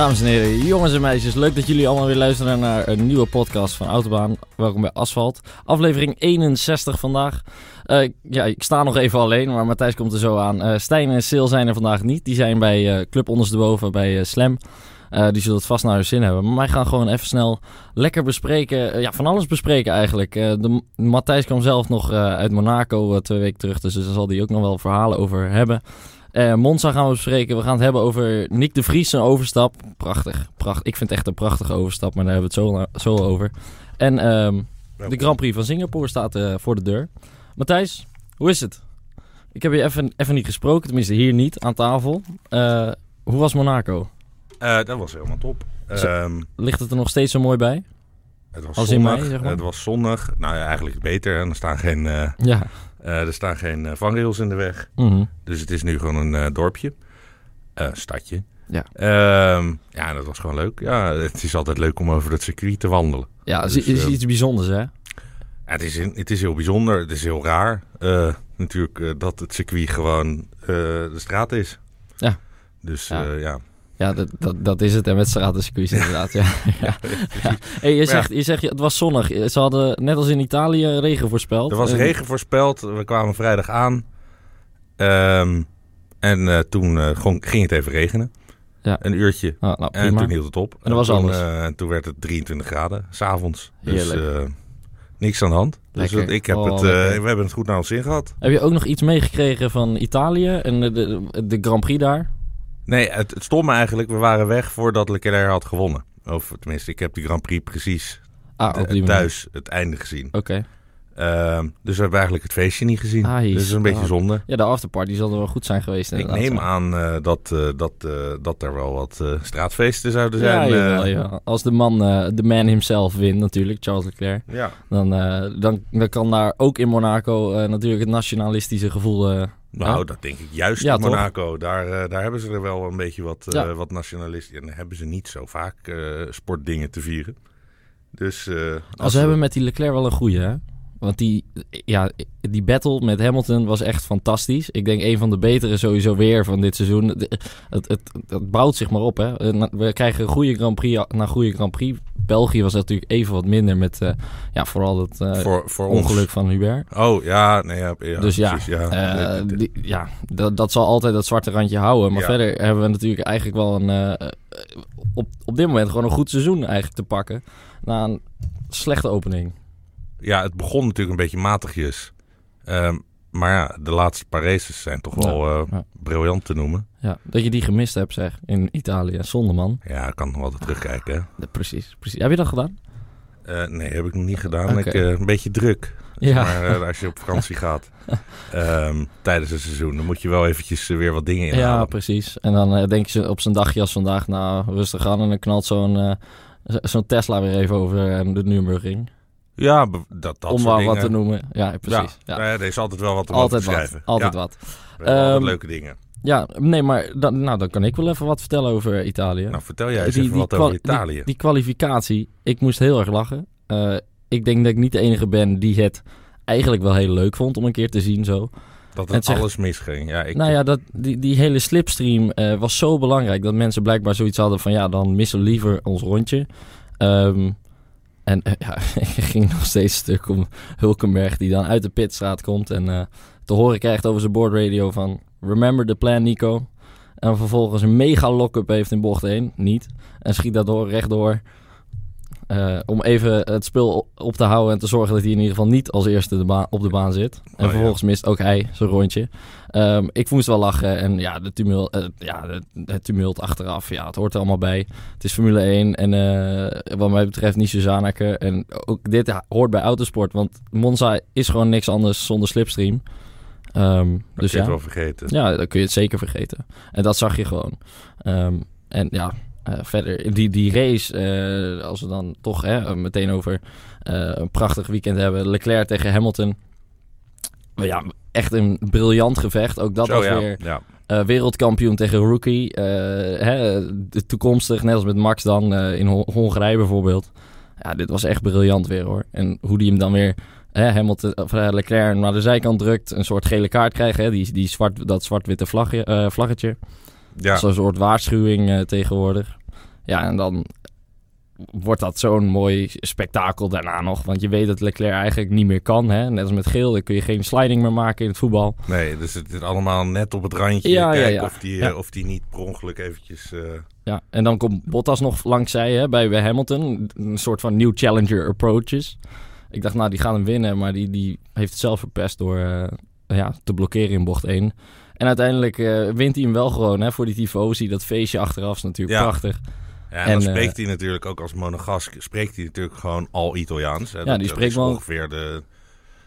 Dames en heren, jongens en meisjes, leuk dat jullie allemaal weer luisteren naar een nieuwe podcast van Autobaan. Welkom bij Asfalt. Aflevering 61 vandaag. Uh, ja, ik sta nog even alleen, maar Matthijs komt er zo aan. Uh, Stijn en Sil zijn er vandaag niet. Die zijn bij uh, Club Ondersteboven, bij Slam. die zullen het vast naar hun zin hebben. Maar wij gaan gewoon even snel lekker bespreken. ja, van alles bespreken eigenlijk. de, Matthijs kwam zelf nog uit Monaco twee weken terug. Dus daar zal hij ook nog wel verhalen over hebben. Uh, Monza gaan we bespreken. We gaan het hebben over Nick de Vries, zijn overstap. Prachtig. Pracht. Ik vind het echt een prachtige overstap, maar daar hebben we het zo, zo over. En um, de Grand Prix van Singapore staat uh, voor de deur. Matthijs, hoe is het? Ik heb je even, even niet gesproken, tenminste hier niet, aan tafel. Uh, hoe was Monaco? dat was helemaal top. Um, ligt het er nog steeds zo mooi bij? Het was Als zonnig. In mei, zeg maar? Het was zonnig. Nou ja, eigenlijk beter. En er staan geen... ja er staan geen uh, vangrails in de weg. Mm Dus het is nu gewoon een uh, dorpje. stadje. Ja. Uh, ja, dat was gewoon leuk. Ja, het is altijd leuk om over het circuit te wandelen. Ja, het is, dus, iets bijzonders, hè? Ja, het, is, het is heel bijzonder. Het is heel raar. natuurlijk dat het circuit gewoon de straat is. Ja. Dus ja. ja. Ja, dat, dat, dat is het. En met stratencircuits inderdaad. Ja. ja. ja. Hey, je, zegt, je zegt, het was zonnig. Ze hadden net als in Italië regen voorspeld. Er was regen voorspeld. We kwamen vrijdag aan. Um, en uh, toen uh, ging het even regenen. Ja. Een uurtje. Ah, nou, en toen hield het op. En dat was alles. Uh, en toen werd het 23 graden, s'avonds. Dus niks aan de hand. Dus ik heb oh, het, we hebben het goed naar ons zin gehad. Heb je ook nog iets meegekregen van Italië en de, de, de Grand Prix daar? Nee, het, het stond me eigenlijk. We waren weg voordat Leclerc had gewonnen. Of tenminste, ik heb die Grand Prix precies ah, thuis het einde gezien. Oké. Ehm, dus we hebben eigenlijk het feestje niet gezien. Ah, dus dat is een beetje zonde. Ja, de afterparty zal er wel goed zijn geweest. Ik neem aan uh, dat, uh, dat, uh, dat er wel wat straatfeesten zouden zijn. Ja, jawel, ja. Als de man, de man himself wint natuurlijk, Charles Leclerc. Ja. Dan, dan, dan kan daar ook in Monaco natuurlijk het nationalistische gevoel nou, dat denk ik juist in Monaco. Daar, uh, daar hebben ze er wel een beetje wat, uh, ja. wat nationalisten. En dan hebben ze niet zo vaak uh, sportdingen te vieren. Dus, als, als ze hebben met die Leclerc wel een goede, hè? Want die, ja, die battle met Hamilton was echt fantastisch. Ik denk een van de betere sowieso weer van dit seizoen. Het, het, het, bouwt zich maar op. Hè. We krijgen een goede Grand Prix na goede Grand Prix. België was natuurlijk even wat minder met uh, ja, vooral het uh, voor, voor ongeluk van Hubert. Oh ja, nee, ja, ja dus ja, precies, ja. Uh, die, ja dat, dat zal altijd dat zwarte randje houden. Maar ja. verder hebben we natuurlijk eigenlijk wel een op, op dit moment gewoon een goed seizoen eigenlijk te pakken. Na een slechte opening ja, het begon natuurlijk een beetje matigjes. Um, maar ja, de laatste paar races zijn toch wel uh, briljant te noemen. Ja, dat je die gemist hebt, zeg, in Italië. Zonde, man. Ja, ik kan nog altijd terugkijken. Ja, precies, precies. Heb je dat gedaan? Uh, nee, heb ik nog niet gedaan. Ik, uh, een beetje druk. Ja. Maar, als je op vakantie gaat um, tijdens het seizoen, dan moet je wel eventjes weer wat dingen inhalen. Ja, precies. En dan denk je op zijn dagje als vandaag, nou, rustig aan. En dan knalt zo'n zo'n Tesla weer even over de Nürburgring. Ja, dat, dat Om maar wat te noemen. Ja, precies. Ja, ja. er is altijd wel wat om altijd te schrijven. Altijd wat. Um, leuke dingen. Ja, nee, maar dan, nou, dan kan ik wel even wat vertellen over Italië. Nou, vertel jij eens die, even wat over Italië. Die, die, kwalificatie, ik moest heel erg lachen. Uh, ik denk dat ik niet de enige ben die het eigenlijk wel heel leuk vond om een keer te zien zo. Dat het, het alles misging. Ja, ik... Nou ja, dat, die, die hele slipstream uh, was zo belangrijk dat mensen blijkbaar zoiets hadden van ja, dan missen we liever ons rondje. Um, en uh, ja, ik ging nog steeds stuk om Hulkenberg, die dan uit de pitstraat komt en uh, te horen krijgt over zijn boordradio van... Remember the plan, Nico. En vervolgens een mega lock-up heeft in bocht 1. Niet. En schiet dat door, rechtdoor. Uh, om even het spul op te houden en te zorgen dat hij in ieder geval niet als eerste de baan, op de baan zit. En oh, vervolgens mist ook hij zijn rondje. Um, ik moest wel lachen en ja, de tumult, uh, ja, de, het tumult achteraf, ja, het hoort er allemaal bij. Het is Formule 1 en uh, wat mij betreft niet Suzanake. En ook dit hoort bij autosport, want Monza is gewoon niks anders zonder slipstream. Um, dat dus kun je ja, het wel vergeten. Ja, dan kun je het zeker vergeten. En dat zag je gewoon. Um, en ja, uh, verder, die, die race, uh, als we dan toch hè, meteen over uh, een prachtig weekend hebben. Leclerc tegen Hamilton. Ja, echt een briljant gevecht. Ook dat Zo, was ja. weer ja. wereldkampioen tegen rookie. Hè, de toekomstig, net als met Max dan in Hongarije bijvoorbeeld. Ja, dit was echt briljant weer hoor. En hoe die hem dan weer hè, Hamilton, of, Leclerc naar de zijkant drukt. Een soort gele kaart krijgen. Hè, die, die zwart, dat zwart-witte vlaggetje. Ja. Zo'n soort waarschuwing tegenwoordig. Ja, en dan wordt dat zo'n mooi spektakel daarna nog. Want je weet dat Leclerc eigenlijk niet meer kan. Hè? Net als met Geel, dan kun je geen sliding meer maken in het voetbal. Nee, dus het is allemaal net op het randje. Ja, ja, ja. Of, die, eh, of die niet per ongeluk eventjes... Uh... Ja, en dan komt Bottas nog langs zij hè, bij, Hamilton. Een soort van new challenger approaches. Ik dacht, nou, die gaat hem winnen. Maar die, die heeft het zelf verpest door uh, ja, te blokkeren in bocht 1. En uiteindelijk wint hij hem wel gewoon hè, voor die tifosi. Dat feestje achteraf is natuurlijk prachtig. Ja, en, dan spreekt hij natuurlijk ook als monegask, spreekt hij natuurlijk gewoon al Italiaans. Hè? Ja, die spreekt wel ongeveer de,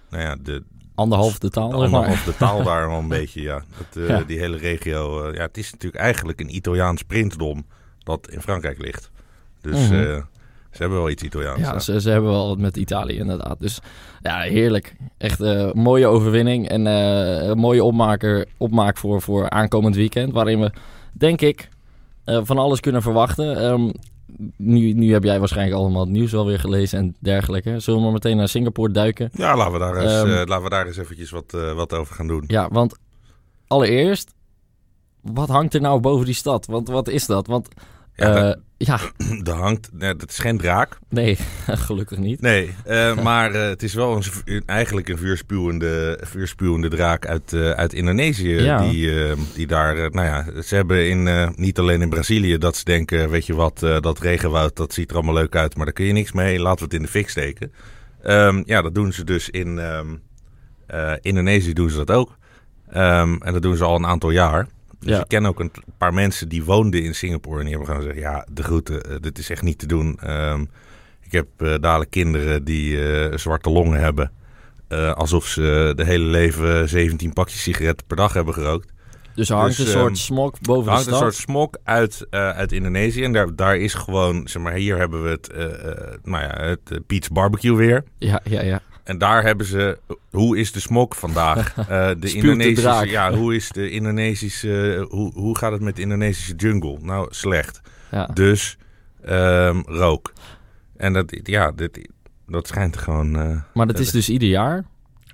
nou ja, de anderhalf de taal. De anderhalf de taal daar wel een beetje, ja. Dat, Die hele regio, ja, het is natuurlijk eigenlijk een Italiaans prinsdom dat in Frankrijk ligt. Dus mm ze hebben wel iets Italiaans. Ja, Ze, ze hebben wel wat met Italië inderdaad. Dus ja, heerlijk. Echt een mooie overwinning en een mooie opmaker, opmaak voor, voor aankomend weekend. Waarin we, denk ik, uh, van alles kunnen verwachten. Um, nu, nu heb jij waarschijnlijk allemaal het nieuws wel weer gelezen en dergelijke. Zullen we maar meteen naar Singapore duiken? Ja, laten we daar eens, um, uh, laten we daar eens eventjes wat, uh, wat over gaan doen. Ja, want allereerst, wat hangt er nou boven die stad? Want wat is dat? Want ja, ja. Er hangt, nee, dat is geen draak. Nee, gelukkig niet. Nee, uh, maar uh, het is wel een, eigenlijk een vuurspuwende, vuurspuwende draak uit, uh, uit Indonesië. Ja. Die, die daar, nou ja, ze hebben in, niet alleen in Brazilië dat ze denken, weet je wat, dat regenwoud, dat ziet er allemaal leuk uit, maar daar kun je niks mee. Laten we het in de fik steken. Um, ja, dat doen ze dus in um, Indonesië doen ze dat ook. Um, en dat doen ze al een aantal jaar. Dus ik ken ook een paar mensen die woonden in Singapore en die hebben gewoon gezegd, ja, de groeten, uh, dit is echt niet te doen. Um, ik heb uh, dadelijk kinderen die uh, zwarte longen hebben. alsof ze de hele leven 17 pakjes sigaretten per dag hebben gerookt. Dus er hangt dus, een soort um, smok boven de stad? hangt een soort smok uit, uit Indonesië. En daar, daar is gewoon, zeg maar, hier hebben we het, nou ja, het Pete's Barbecue weer. Ja, ja, ja. En daar hebben ze. Hoe is de smok vandaag? Uh, de Indonesische. ja, hoe is de Indonesische. Hoe, hoe gaat het met de Indonesische jungle? Nou, slecht. Ja. Dus um, rook. En dat, ja, dit, dat schijnt gewoon. Uh, maar dat is dus ieder jaar?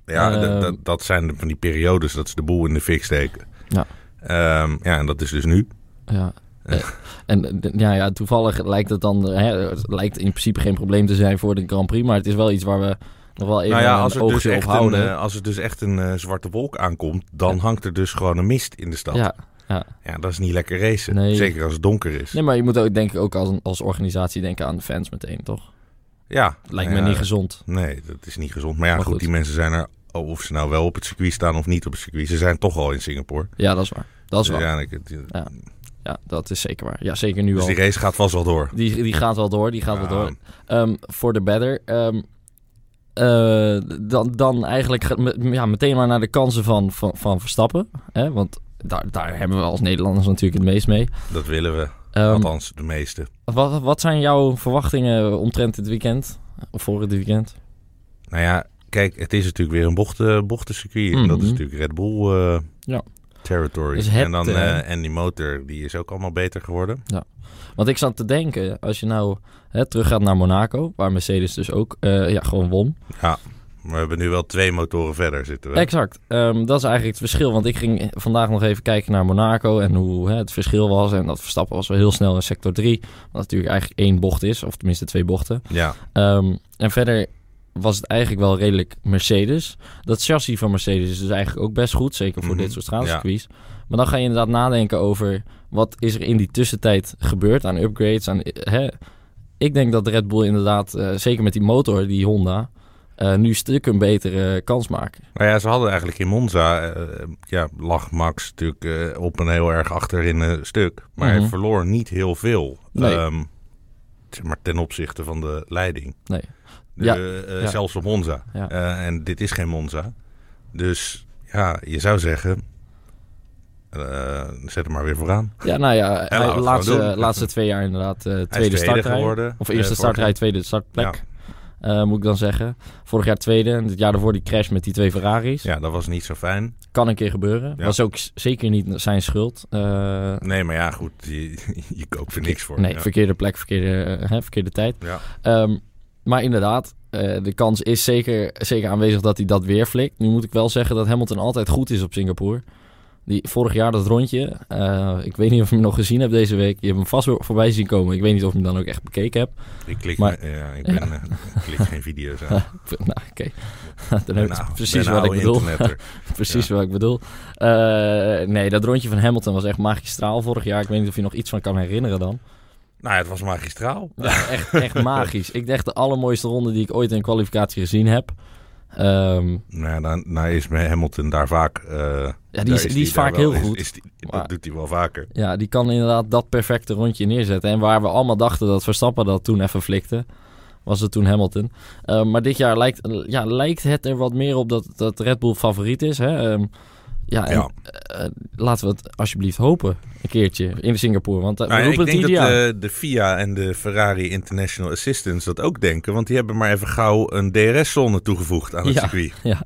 Ja, uh, dat, dat zijn van die periodes dat ze de boel in de fik steken. Ja. Um, ja, en dat is dus nu. Ja. En ja, ja, toevallig lijkt het dan, hè, het lijkt in principe geen probleem te zijn voor de Grand Prix, maar het is wel iets waar we nog wel even nou ja, als er dus echt Een, uh, als er dus echt een uh, zwarte wolk aankomt, dan hangt er dus gewoon een mist in de stad. Ja, ja. ja dat is niet lekker racen. Nee. Zeker als het donker is. Nee, maar je moet ook denk ik ook als, als organisatie denken aan de fans meteen, toch? Ja. Lijkt me niet gezond. Nee, dat is niet gezond. Maar ja, goed, die mensen zijn er, oh, of ze nou wel op het circuit staan of niet op het circuit, ze zijn toch al in Singapore. Ja, dat is waar. Dat is waar. Ja, ik, ja. Ja, dat is zeker waar. Ja, zeker nu dus al. Dus die race gaat vast wel door. Die, die gaat wel door, die gaat wel door. Um, voor de better. Um, uh, dan, dan eigenlijk ja, meteen maar naar de kansen van, van, van Verstappen. Hè? Want daar, daar hebben we als Nederlanders natuurlijk het meest mee. Dat willen we. Um, Althans, de meeste. Wat, wat zijn jouw verwachtingen omtrent dit weekend? Of voor het weekend? Nou ja, kijk, het is natuurlijk weer een bochten, bochtencircuit. Mm -hmm. En dat is mhm. natuurlijk Red Bull uh, ja. Territory. Dus en dan uh, en die motor, die is ook allemaal beter geworden. Ja. Want ik zat te denken, als je nou hè, terug gaat naar Monaco, waar Mercedes dus ook uh, ja, gewoon won. Ja, we hebben nu wel twee motoren verder zitten. We. Exact. Um, dat is eigenlijk het verschil. Want ik ging vandaag nog even kijken naar Monaco en hoe hè, het verschil was. En dat Verstappen was wel heel snel in sector 3. Wat natuurlijk eigenlijk één bocht is, of tenminste twee bochten. Ja. Um, en verder was het eigenlijk wel redelijk Mercedes. Dat chassis van Mercedes is dus eigenlijk ook best goed. Zeker voor mm -hmm. dit soort straalcircuits. Ja. Maar dan ga je inderdaad nadenken over wat is er in die tussentijd gebeurd aan upgrades. Aan, hè? Ik denk dat Red Bull inderdaad, uh, zeker met die motor, die Honda, uh, nu stuk een betere kans maken. Nou ja, ze hadden eigenlijk in Monza, uh, ja, lag Max natuurlijk op een heel erg achterin stuk. Maar mm -hmm. hij verloor niet heel veel. Nee. Um, maar ten opzichte van de leiding. Nee. De, ja. Zelfs op Monza. Ja. en dit is geen Monza. Dus ja, je zou zeggen, uh, zet hem maar weer vooraan. Ja, nou ja, de laatste, laatste twee jaar inderdaad uh, tweede startrij. Geworden, of eerste uh, startrij, tweede startplek. Ja. moet ik dan zeggen. Vorig jaar tweede. En het jaar daarvoor die crash met die twee Ferraris. Ja, dat was niet zo fijn. Kan een keer gebeuren. Ja. Was ook zeker niet zijn schuld. nee, maar ja, goed. Je, je koopt er niks voor. Nee, ja. verkeerde plek, verkeerde, hè, verkeerde tijd. Ja. Um, maar inderdaad, de kans is zeker, zeker aanwezig dat hij dat weer flikt. Nu moet ik wel zeggen dat Hamilton altijd goed is op Singapore. Die, vorig jaar dat rondje, uh, ik weet niet of je hem nog gezien hebt deze week. Je hebt hem vast voorbij zien komen. Ik weet niet of je hem dan ook echt bekeken hebt. Ik klik, maar, ja, ik ben, ja. Uh, klik geen video's aan. nou, oké. dan heb je precies wat ik bedoel. precies wat ik bedoel. Nee, dat rondje van Hamilton was echt magistraal vorig jaar. Ik weet niet of je nog iets van kan herinneren dan. Nou ja, het was magistraal. Ja, echt, echt magisch. Ik dacht de allermooiste ronde die ik ooit in kwalificatie gezien heb. Um, nou ja, dan, nou is Hamilton daar vaak... Uh, ja, die is, die is vaak heel goed. Is, die, dat doet hij wel vaker. Ja, die kan inderdaad dat perfecte rondje neerzetten. En waar we allemaal dachten dat Verstappen dat toen even flikte, was het toen Hamilton. Uh, maar dit jaar lijkt, ja, lijkt het er wat meer op dat, dat Red Bull favoriet is. Hè? Um, ja, en, ja. Uh, laten we het alsjeblieft hopen. Een keertje in Singapore. Want uh, nou, we ik denk dat de, de, FIA en de Ferrari International Assistance dat ook denken. Want die hebben maar even gauw een DRS-zone toegevoegd aan het ja, circuit. Ja.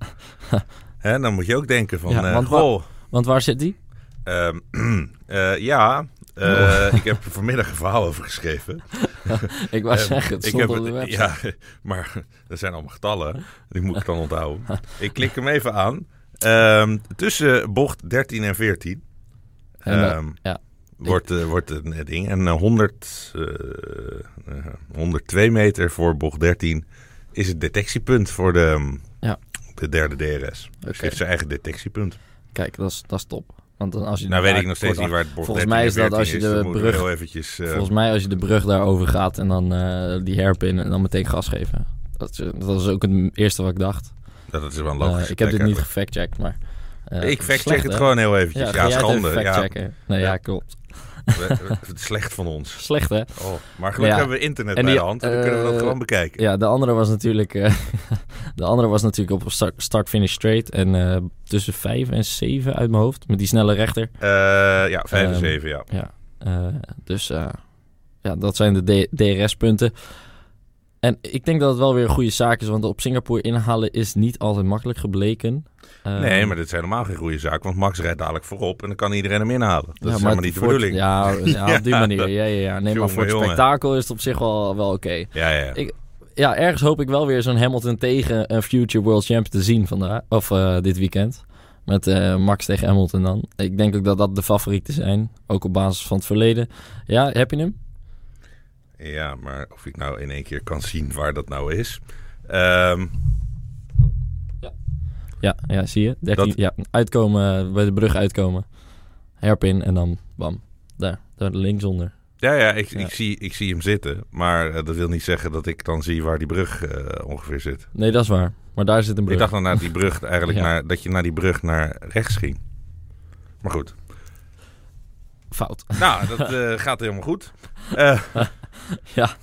Hè, dan moet je ook denken van... Ja, uh, want, goh, waar, want waar zit die? Um, ja, oh. ik heb er vanmiddag een verhaal over geschreven. ik wou zeggen, het ik heb, website. Ja, maar dat zijn allemaal getallen. Die moet ik dan onthouden. ik klik hem even aan. Um, tussen bocht 13 en 14 en, um, ja. wordt, uh, wordt een ding. En uh, 100, uh, 102 meter voor bocht 13 is het detectiepunt voor de, ja. de derde DRS. Dus okay. heeft zijn eigen detectiepunt. Kijk, dat is, dat is top. Want als je nou weet ik nog steeds niet waar het bocht Volgens mij is dat als je de brug eventjes, uh, volgens mij als je de brug daarover gaat en dan uh, die hairpin en dan meteen gas geven. Dat, dat is ook het eerste wat ik dacht. Dat, is wel logisch. Uh, ik heb dit niet gefactchecked, maar uh, ik fact-check het gewoon heel eventjes. Ja, ja schande. Ja. Nee, ja, klopt. Slecht van ons. Slecht, hè? Oh, maar gelukkig ja. hebben we internet en bij die, de hand. En dan uh, kunnen we dat gewoon bekijken. Ja, de andere was natuurlijk... Uh, de andere was natuurlijk op start-finish straight. En uh, tussen 5 en 7 uit mijn hoofd. Met die snelle rechter. ja, 5 en um, 7, ja. ja dus ja, dat zijn de DRS-punten. En ik denk dat het wel weer een goede zaak is. Want op Singapore inhalen is niet altijd makkelijk gebleken. Nee, maar dit is helemaal geen goede zaak. Want Max rijdt dadelijk voorop en dan kan iedereen hem inhalen. Dat ja, is helemaal niet de bedoeling. Ja, ja, op die manier. Ja, ja, ja. Nee, maar voor het jongen. spektakel is het op zich wel, wel oké. Okay. Ja, ja. Ik, ja, ergens hoop ik wel weer zo'n Hamilton tegen een future world champion te zien vandaag. Of uh, dit weekend. Met uh, Max tegen Hamilton dan. Ik denk ook dat dat de favorieten zijn. Ook op basis van het verleden. Ja, heb je hem? Ja, maar of ik nou in één keer kan zien waar dat nou is. Um, ja, ja, zie je. 13, dat... Ja, uitkomen, bij de brug uitkomen. Herpin en dan bam. Daar, daar linksonder. Ja, ja, ik, ja. Ik, zie, ik zie hem zitten. Maar uh, dat wil niet zeggen dat ik dan zie waar die brug uh, ongeveer zit. Nee, dat is waar. Maar daar zit een brug. Ik dacht dan naar die brug eigenlijk ja. naar, dat je naar die brug naar rechts ging. Maar goed. Fout. Nou, dat uh, gaat helemaal goed. ja,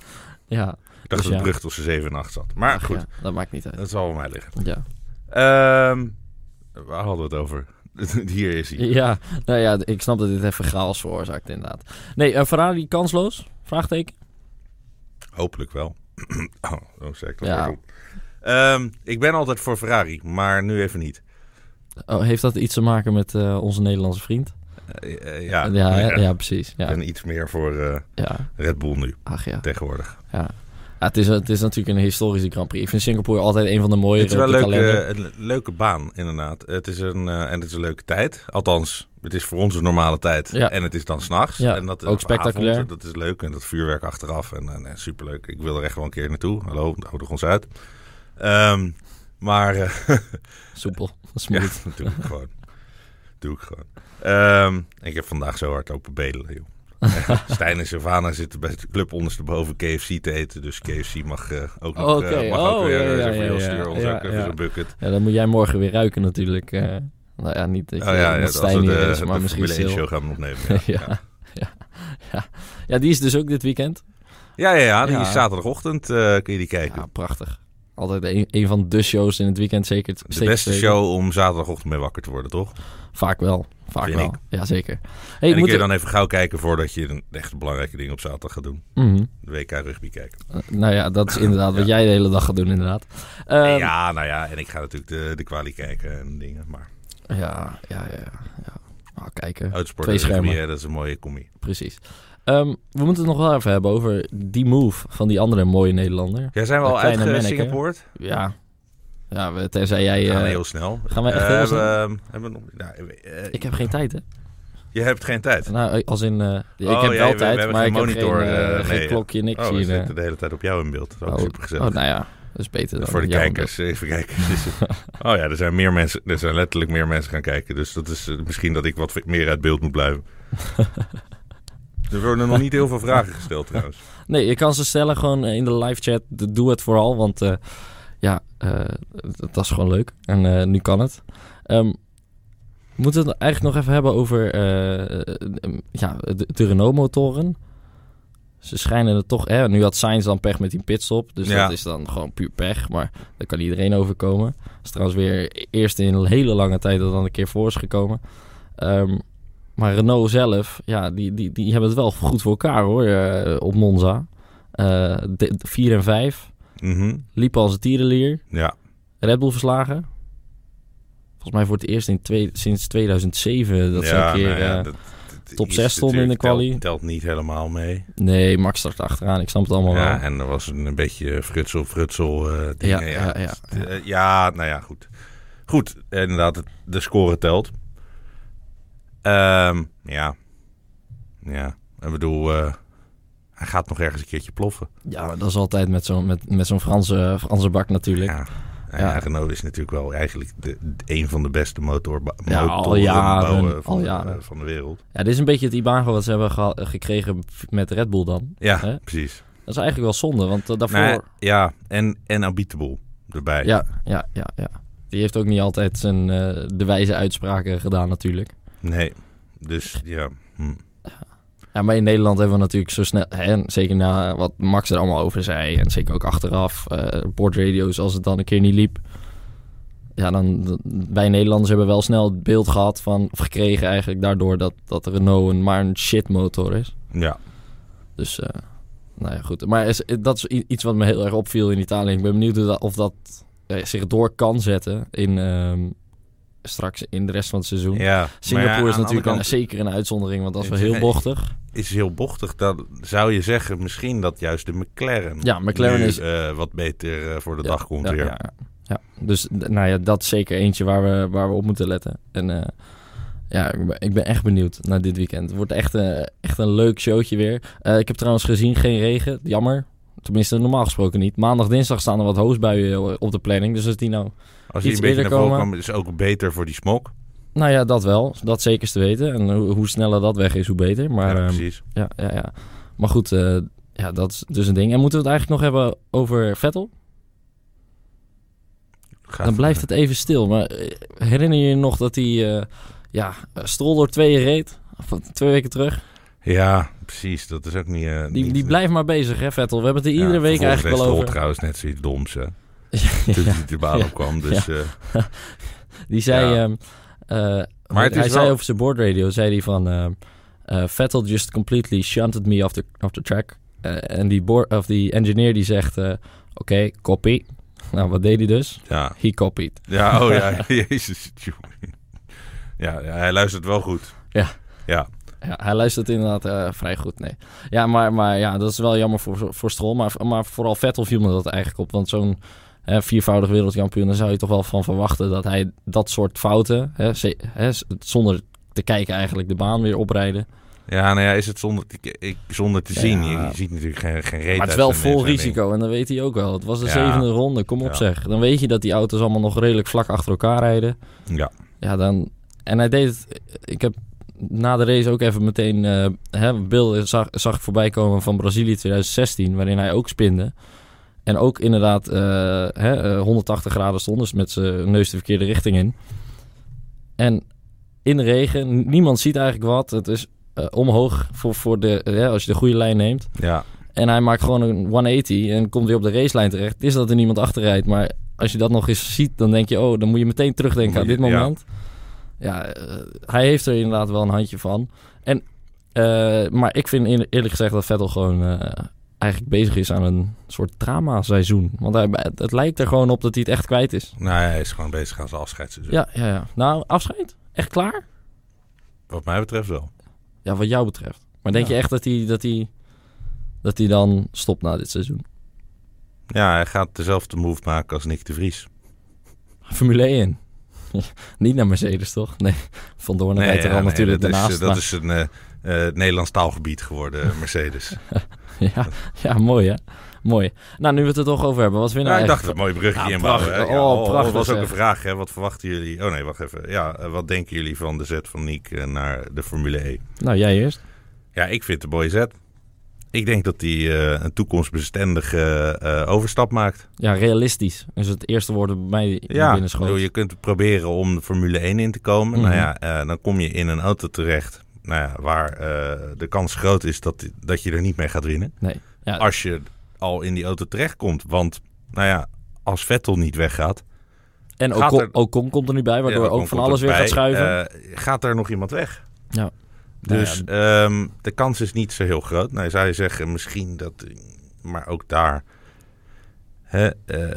ja. Ik dacht dus dat de brug tussen 7 en 8 zat. Maar Ach, goed. dat maakt niet uit. Dat zal bij mij liggen. Ja. Um, waar hadden we het over? Hier is hij. Ja, nou ja, ik snap dat dit even chaos veroorzaakt inderdaad. Nee, uh, Ferrari kansloos? Vraagteken? Hopelijk wel. oh, oh zeg ik dat ja. um, Ik ben altijd voor Ferrari, maar nu even niet. Oh, heeft dat iets te maken met uh, onze Nederlandse vriend? Uh, ja, ja, ja, precies. Ja. Ben iets meer voor ja. Red Bull nu. Ach ja. Tegenwoordig. Ja. Ja, het, is, het is natuurlijk een historische Grand Prix. Ik vind Singapore altijd een van de mooie Het is wel een leuke, een leuke baan, inderdaad. Het is een, uh, en het is een leuke tijd. Althans, het is voor ons een normale tijd. Ja. En het is dan s'nachts. Ja, en dat, ook spectaculair. Avond, dat is leuk. En dat vuurwerk achteraf. En, en superleuk. Ik wil er echt wel een keer naartoe. Hallo, nodig ons uit. Um, maar... Uh, Soepel. Smooth. Ja, doe ik gewoon. Doe ik gewoon. Um, ik heb vandaag zo hard open bedelen, joh. Stijn en Savannah zitten bij de club ondersteboven KFC te eten. Dus KFC mag uh, ook nog okay. uh, mag oh, ook weer ja, ja, ja, sturen. Ons ook even bucket. Ja, dan moet jij morgen weer ruiken natuurlijk. Uh, nou ja, niet dat je oh, ja, Stijn de, is, maar de misschien Formule 1 stil. show gaan we opnemen. Ja, ja, ja. Ja. ja, die is dus ook dit weekend. ja, ja, ja, die is zaterdagochtend. kun je die kijken. Ja, prachtig. Altijd een, een van de shows in het weekend zeker. De beste show om zaterdagochtend mee wakker te worden, toch? Vaak wel. Vaak Vind wel. ik. Ja, zeker. Hey, en moet er- dan even gauw kijken voordat je een echt belangrijke ding op zaterdag gaat doen. Mhm. De WK rugby kijken. Uh, nou ja, dat is inderdaad wat jij de hele dag gaat doen, inderdaad. Ehm, ja, nou ja, en ik ga natuurlijk de, de kwalie kijken en dingen. Maar ja, ja, ja. ja. ja. Kijken. uitsport Twee rugby, schermen. hè, dat is een mooie commie. Precies. Ehm, we moeten het nog wel even hebben over die move van die andere mooie Nederlander. Ja, zijn we al kleine uit manneke. Singapore? Ja, Ja, we, tenzij jij... gaan eh, heel snel. gaan wij echt Eh, heel snel? we- hebben we nog, nou, eh, ik heb geen tijd, hè? Je hebt geen tijd. Nou, als in... eh, ik Oh, heb ja, wel we- we tijd, maar ik heb monitor, geen, eh, eh, geen nee. klokje, niks Oh, we zitten eh. de hele tijd op jou in beeld. Dat is Oh, super gezellig. oh, nou ja, dat is beter dan Voor de kijkers, even kijken. Dus, oh ja, er zijn meer mensen, er zijn letterlijk meer mensen gaan kijken. Dus dat is eh, misschien dat ik wat meer uit beeld moet blijven. er worden nog niet heel veel vragen gesteld trouwens. Nee, je kan ze stellen gewoon in de live chat. Doe het vooral, want eh, ja, eh, dat is gewoon leuk. En eh, nu kan het. Ehm, we moeten het eigenlijk nog even hebben over eh, eh, ja, de, de Renault-motoren. Ze schijnen het toch... Hè, nu had Sainz dan pech met die pitstop. Dus Ja. dat is dan gewoon puur pech. Maar daar kan iedereen overkomen. Dat is trouwens weer eerst in een hele lange tijd dat dan een keer voor is gekomen. Ehm, maar Renault zelf, ja, die, die, die hebben het wel goed voor elkaar hoor, op Monza. 4 en 5. Mhm. Liepen als een tierenlier. Ja, Red Bull verslagen. Volgens mij voor het eerst in twee, sinds 2007 dat ze een keer... nou ja, eh, dat- dat top is zes stonden in de quali. Telt, telt niet helemaal mee. nee, Max start achteraan. Ik snap het allemaal Ja, wel. en er was een, een beetje frutsel, frutsel dingen. Ja, ja, ja. Eh, ja, nou ja, goed. Goed, inderdaad, de score telt. Ehm, ja. Ja, ik bedoel, eh, hij gaat nog ergens een keertje ploffen. Ja, dat is altijd met zo'n met, met zo'n Franse, Franse bak natuurlijk. Ja. Ja. Renault is natuurlijk wel eigenlijk de, een van de beste motorba- Ja, motorenbouwen van, de- jaren. van de wereld. Ja, dit is een beetje het imago wat ze hebben gekregen met Red Bull dan. Ja, Hè? precies. Dat is eigenlijk wel zonde, want eh, daarvoor... Nou, ja, en, en Abitable erbij. Ja, ja, ja, ja. Die heeft ook niet altijd zijn, eh, de wijze uitspraken gedaan natuurlijk. Nee, dus ja. Hm. Ja, maar in Nederland hebben we natuurlijk zo snel... Hè, en zeker na wat Max er allemaal over zei... en zeker ook achteraf, boordradio's als het dan een keer niet liep... Ja, dan, wij Nederlanders hebben wel snel het beeld gehad van... of gekregen eigenlijk daardoor dat, dat Renault een, maar een shitmotor is. Ja, Dus, eh, nou ja, goed. Maar is, dat is iets wat me heel erg opviel in Italië. Ik ben benieuwd dat- of dat eh, zich door kan zetten in... ehm, straks in de rest van het seizoen. ja. Singapore ja, is natuurlijk een, zeker een uitzondering, want dat is wel heel bochtig. is heel bochtig. Dan zou je zeggen misschien dat juist de McLaren, Ja, McLaren nu, is- eh, wat beter eh, voor de Ja, dag komt ja, weer. Ja, ja. Ja. Dus nou ja, dat is zeker eentje waar we, waar we op moeten letten. En eh, ja, ik ben, ik ben echt benieuwd naar dit weekend. Het wordt echt, eh, echt een leuk showtje weer. Ik heb trouwens gezien, geen regen. Jammer. Tenminste, normaal gesproken niet. Maandag, dinsdag staan er wat hoosbuien op de planning. Dus als die nou... Als die Iets een beetje naar voren komen. is het ook beter voor die smok. Nou ja, dat wel. Dat zeker is te weten. En hoe, hoe sneller dat weg is, hoe beter. Maar ja, ehm, precies. Ja, ja, ja. Maar goed, eh, ja, dat is dus een ding. En moeten we het eigenlijk nog hebben over Vettel? Gaat Dan blijft het even stil. Maar eh, herinner je je nog dat hij eh ja, Strol door tweeën reed? Of twee weken terug. Ja, precies. Dat is ook niet... Die, niet- die blijft maar bezig, hè, Vettel? We hebben het er iedere Ja, week eigenlijk wel over. trouwens net zoiets doms, hè. Toen hij de baan opkwam. Dus eh, Die zei... Ehm, eh, Maar hij zei over zijn boordradio, zei hij van... eh, Vettel just completely shunted me off the, off the track. En die, board, of die engineer die zegt... Oké, copy. Nou, wat deed hij dus? ja. He copied. Ja, oh ja. Jezus. Ja, ja, hij luistert wel goed. Ja. Ja. Ja, hij luistert inderdaad vrij goed, nee. Ja, maar, maar ja, dat is wel jammer voor, voor Stroll. Maar, maar vooral Vettel viel me dat eigenlijk op. Want zo'n hè, viervoudig wereldkampioen... daar zou je toch wel van verwachten dat hij dat soort fouten... Hè, zonder te kijken eigenlijk de baan weer oprijden. Ja, nou ja, is het zonder, te- ik, zonder te Ja. zien. Je, je ziet natuurlijk geen, geen reet Maar het is wel vol risico en dat weet hij ook wel. Het was de Ja. zevende ronde, kom op Ja. zeg. Dan weet je dat die auto's allemaal nog redelijk vlak achter elkaar rijden. Ja. Ja, dan... En hij deed het... Ik heb na de race ook even meteen... eh hè, beelden zag, zag ik voorbij komen van Brazilië 2016... waarin hij ook spinde. En ook inderdaad eh, hè, eh, 180 graden stond... dus met zijn neus de verkeerde richting in. En in de regen, niemand ziet eigenlijk wat. Het is eh, omhoog voor, voor de, hè, als je de goede lijn neemt. Ja. En hij maakt gewoon een 180 en komt weer op de racelijn terecht. Het is dat er niemand achter rijdt, maar als je dat nog eens ziet, dan denk je, oh, dan moet je meteen terugdenken aan dit ja. moment. Ja, eh, hij heeft er inderdaad wel een handje van. En, eh, maar ik vind eer- eerlijk gezegd dat Vettel gewoon eh, eigenlijk bezig is aan een soort drama-seizoen. Want hij, het lijkt er gewoon op dat hij het echt kwijt is. Nou, hij is gewoon bezig aan zijn afscheidsseizoen. Ja, ja, ja. Nou, afscheid? Echt klaar? Wat mij betreft wel. Ja, wat jou betreft. Maar denk Ja. je echt dat hij, dat, hij, dat hij dan stopt na dit seizoen? Ja, hij gaat dezelfde move maken als Nick de Vries. Formule 1. Niet naar Mercedes, toch? Nee, Van Doorn nee, rijdt er al natuurlijk dat daarnaast. Is, dat is een uh, uh, Nederlands taalgebied geworden, Mercedes. ja, ja, mooi hè? Mooi. Nou, nu we het er toch over hebben, wat vind je nou ja, ik dacht een mooi bruggetje ja, inbouwen. Prachtig. Ja, oh, prachtig. Dat was ook een vraag, hè. Wat verwachten jullie? Oh nee, wacht even. Ja, wat denken jullie van de zet van Niek naar de Formule E? Nou, jij eerst. Ja, ik vind het een mooie zet. Ik denk dat hij uh, een toekomstbestendige uh, overstap maakt. Ja, realistisch is het eerste woord bij mij ja, binnenschoot. je kunt proberen om de Formule 1 in te komen. Mm -hmm. Nou ja, uh, dan kom je in een auto terecht nou ja, waar de kans groot is dat, dat je er niet mee gaat winnen. Nee. Ja. Als je al in die auto terechtkomt. Want, nou ja, als Vettel niet weggaat... En Ocon, er, Ocon komt er nu bij, waardoor ja, ook van alles weer bij, gaat schuiven. gaat er nog iemand weg? Ja. Dus nou ja. um, de kans is niet zo heel groot. Nou, zou je zeggen, misschien dat... Maar ook daar... Hè, uh,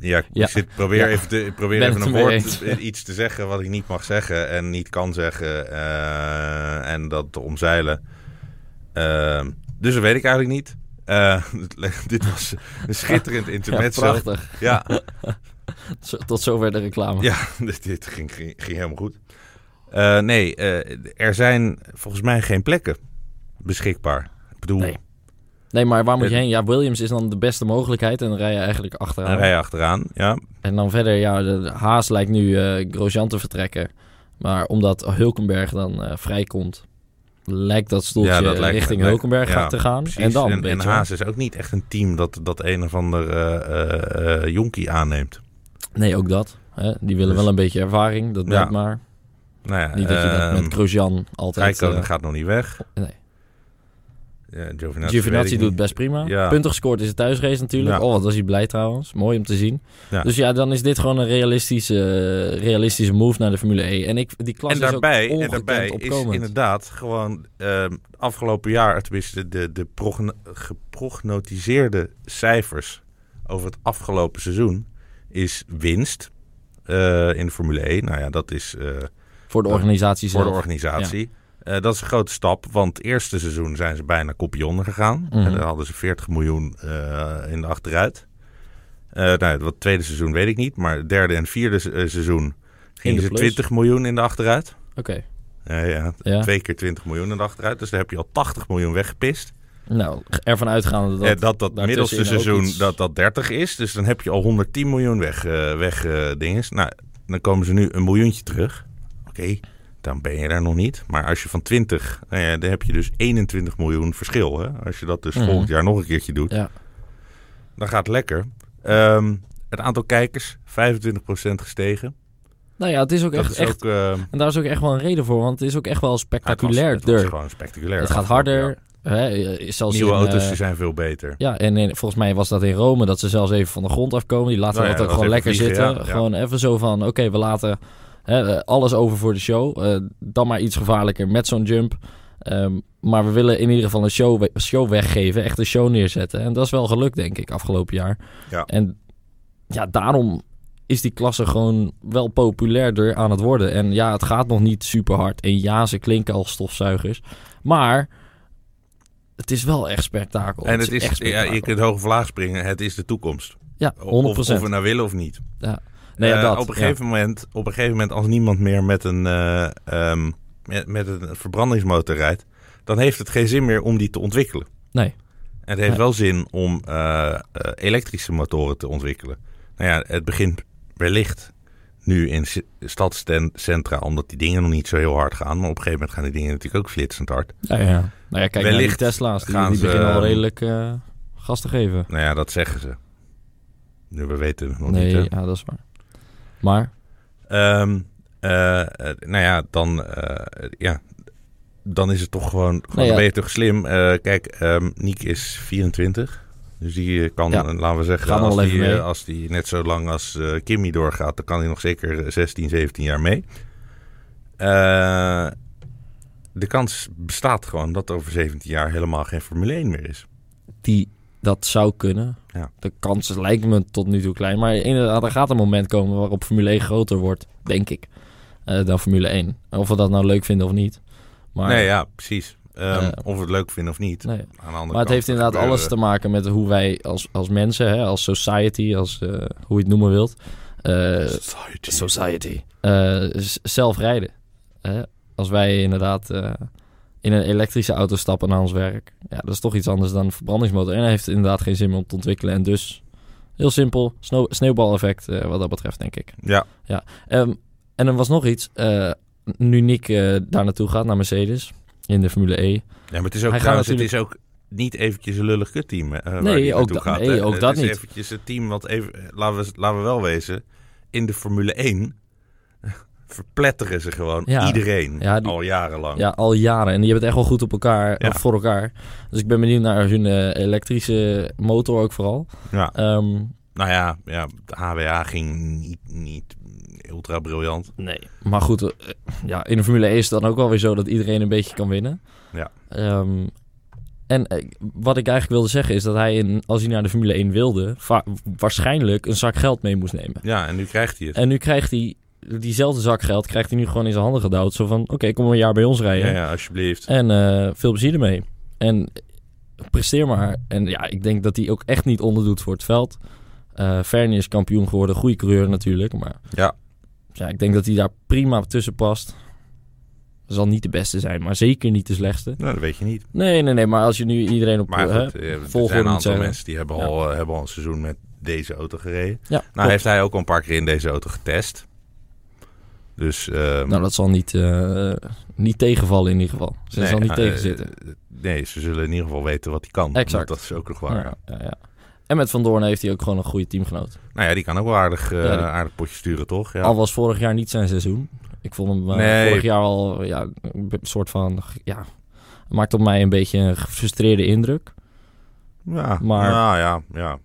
ja, ik ja. Zit, probeer ja. even, te, probeer even een woord, iets te zeggen wat ik niet mag zeggen en niet kan zeggen. Uh, en dat te omzeilen. Uh, dus dat weet ik eigenlijk niet. Uh, dit was een schitterend intermezzo. Ja, prachtig. Ja. Tot zover de reclame. Ja, dit, dit ging, ging, ging, helemaal goed. Uh, nee, er zijn volgens mij geen plekken beschikbaar. Ik bedoel... Nee. Nee, maar waar moet je heen? Ja, Williams is dan de beste mogelijkheid en dan rij je eigenlijk achteraan. Dan rij je achteraan, ja. En dan verder, ja, de Haas lijkt nu uh, Grosjean te vertrekken. Maar omdat Hulkenberg dan uh, vrijkomt, lijkt dat stoeltje ja, dat lijkt, richting lijkt, Hulkenberg ja, te gaan. Precies. En dan, en, en Haas is ook niet echt een team dat, dat een of ander uh, jonkie aanneemt. Nee, ook dat. Hè? Die willen dus, wel een beetje ervaring, dat blijkt ja. maar. Nou ja, niet dat je dat met Grosjean altijd... Rijkonen gaat nog niet weg. Nee. Ja, Giovinazzi, Giovinazzi doet best prima. Ja. Punten gescoord is het thuisrace natuurlijk. Ja. Oh, wat was hij blij trouwens. Mooi om te zien. Ja. Dus ja, dan is dit gewoon een realistische, realistische move naar de Formule E. En ik, die klas en daarbij, is ook en daarbij opkomend. is inderdaad gewoon uh, afgelopen jaar, tenminste de, de progno geprognotiseerde cijfers over het afgelopen seizoen, is winst uh, in de Formule E. Nou ja, dat is... uh, voor de organisatie Voor zelf. de organisatie. Uh, dat is een grote stap, want het eerste seizoen zijn ze bijna kopionnen gegaan. Mhm. Mm -hmm. En dan hadden ze 40 miljoen uh, in de achteruit. Uh, nou, het tweede seizoen weet ik niet, maar het derde en vierde se seizoen gingen ze 20 miljoen in de achteruit. Oké. Okay. ja, ja, twee keer 20 miljoen in de achteruit. Dus dan heb je al 80 miljoen weggepist. Nou, ervan uitgaande dat... Dat, dat middelste seizoen iets... dat dat 30 is. Dus dan heb je al 110 miljoen weg, weg dinges. Nou, dan komen ze nu een miljoentje terug. Oké, okay, dan ben je daar nog niet. Maar als je van 20, nou ja, dan heb je dus 21 miljoen verschil. Hè? Als je dat dus -hmm. volgend jaar nog een keertje doet, ja. dan gaat het lekker. Um, het aantal kijkers, 25% gestegen. Nou ja, het is ook dat echt... Is echt ook, uh, en daar is ook echt wel een reden voor, want het is ook echt wel spectaculair. Het was, het was gewoon spectaculair. Het gaat harder. Hè, zelfs Nieuwe in, auto's uh, die zijn veel beter. Ja, en in, volgens mij was dat in Rome dat ze zelfs even van de grond afkomen. Die laten nou dat ja, ook gewoon lekker vliegen, zitten. Ja, gewoon even zo van, oké, okay, we laten hè, alles over voor de show. Uh, dan maar iets gevaarlijker met zo'n jump. Um, maar we willen in ieder geval een show, show weggeven. Echt een show neerzetten. En dat is wel gelukt, denk ik, afgelopen jaar. Ja. En ja, daarom is die klasse gewoon wel populairder aan het worden. En ja, het gaat nog niet super hard. En ja, ze klinken als stofzuigers. Maar het is wel echt spektakel. En het is, echt ja, je kunt hoog vlaag springen. Het is de toekomst. Ja, 100%. Of, of we nou willen of niet. Ja. Nee, ja, dat, op, een gegeven moment, op een gegeven moment, als niemand meer met een, uh, um, met, met een verbrandingsmotor rijdt, dan heeft het geen zin meer om die te ontwikkelen. Nee. En het heeft nee. wel zin om uh, elektrische motoren te ontwikkelen. Nou ja, het begint wellicht nu in stadscentra, omdat die dingen nog niet zo heel hard gaan. Maar op een gegeven moment gaan die dingen natuurlijk ook flitsend hard. Ja, ja. Nou ja, kijk wellicht naar die Tesla's, die, die beginnen ehm, al redelijk uh, gas te geven. Nou ja, dat zeggen ze. Nu, we weten het nog nee, niet. Nee, ja, dat is waar. Maar? Um, uh, nou ja, dan, uh, ja, dan is het toch gewoon, gewoon Nou ja. ben je toch slim. Uh, kijk, um, Niek is 24. Dus die kan, Ja. laten we zeggen, als die, eh, als die net zo lang als eh, Kimmy doorgaat, dan kan hij nog zeker 16, 17 jaar mee. Eh, de kans bestaat gewoon dat over 17 jaar helemaal geen Formule 1 meer is. Die, dat zou kunnen. Ja. De kans lijkt me tot nu toe klein. Maar inderdaad, er gaat een moment komen waarop Formule 1 groter wordt, denk ik, eh, dan Formule 1. Of we dat nou leuk vinden of niet. Maar Nee, ja, precies. Um, of we het leuk vinden of niet. Nee. maar het heeft inderdaad alles te maken met hoe wij als, als mensen, hè, als society, als, uh, hoe je het noemen wilt. Uh, society. society. Zelf rijden. Als wij inderdaad in een elektrische auto stappen naar ons werk. Ja, dat is toch iets anders dan een verbrandingsmotor. En hij heeft inderdaad geen zin meer om te ontwikkelen. En dus heel simpel, sneeuwbaleffect wat dat betreft, denk ik. Ja. ja. Um, en er was nog iets. nu Nick daar naartoe gaat, naar Mercedes in de Formule E. Ja, maar het is ook, trouwens, natuurlijk... het is ook niet eventjes een lullig kutteam uh, nee, ook, gaat, nee, ook dat niet. Het is eventjes een team wat even, laten we, laten we wel wezen, in de Formule 1 verpletteren ze gewoon iedereen al jarenlang. Ja, al jaren. En die hebben het echt wel goed op elkaar, ja. voor elkaar. Dus ik ben benieuwd naar hun uh, elektrische motor ook vooral. Ja. Um, nou ja, ja, de HWA ging niet, niet ultra briljant. Nee, maar goed, uh, ja, in de Formule 1 is het dan ook wel weer zo dat iedereen een beetje kan winnen. Ja. Um, en uh, wat ik eigenlijk wilde zeggen is dat hij, in, als hij naar de Formule 1 wilde, waarschijnlijk een zak geld mee moest nemen. Ja, en nu krijgt hij het. En nu krijgt hij diezelfde zak geld, krijgt hij nu gewoon in zijn handen gedouwd. Zo van, oké, kom een jaar bij ons rijden. Ja, ja alsjeblieft. En uh, veel plezier ermee. En presteer maar. En ja, ik denk dat hij ook echt niet onderdoet voor het veld. Uh, Fernie is kampioen geworden, goede coureur natuurlijk. Maar ja. ja, ik denk dat hij daar prima tussen past. Zal niet de beste zijn, maar zeker niet de slechtste. Nou, dat weet je niet. Nee, nee, nee. Maar als je nu iedereen op maar goed, hè, er zijn een aantal mensen die hebben, al, uh, hebben al een seizoen met deze auto gereden. Ja, nou, heeft hij ook al een paar keer in deze auto getest. Dus, uh, nou, dat zal niet, uh, niet tegenvallen in ieder geval. Ze nee, zal niet uh, tegen zitten. nee, ze zullen in ieder geval weten wat hij kan. Exact. Dat is ook nog waar. Ja, ja, ja. En met Van Doorn heeft hij ook gewoon een goede teamgenoot. Nou ja, die kan ook wel aardig, uh, die... aardig potje sturen, toch? Ja. Al was vorig jaar niet zijn seizoen. Ik vond hem nee. vorig jaar al ja, een soort van... Ja, maakt op mij een beetje een gefrustreerde indruk. Ja, maar, nou, ja, ja.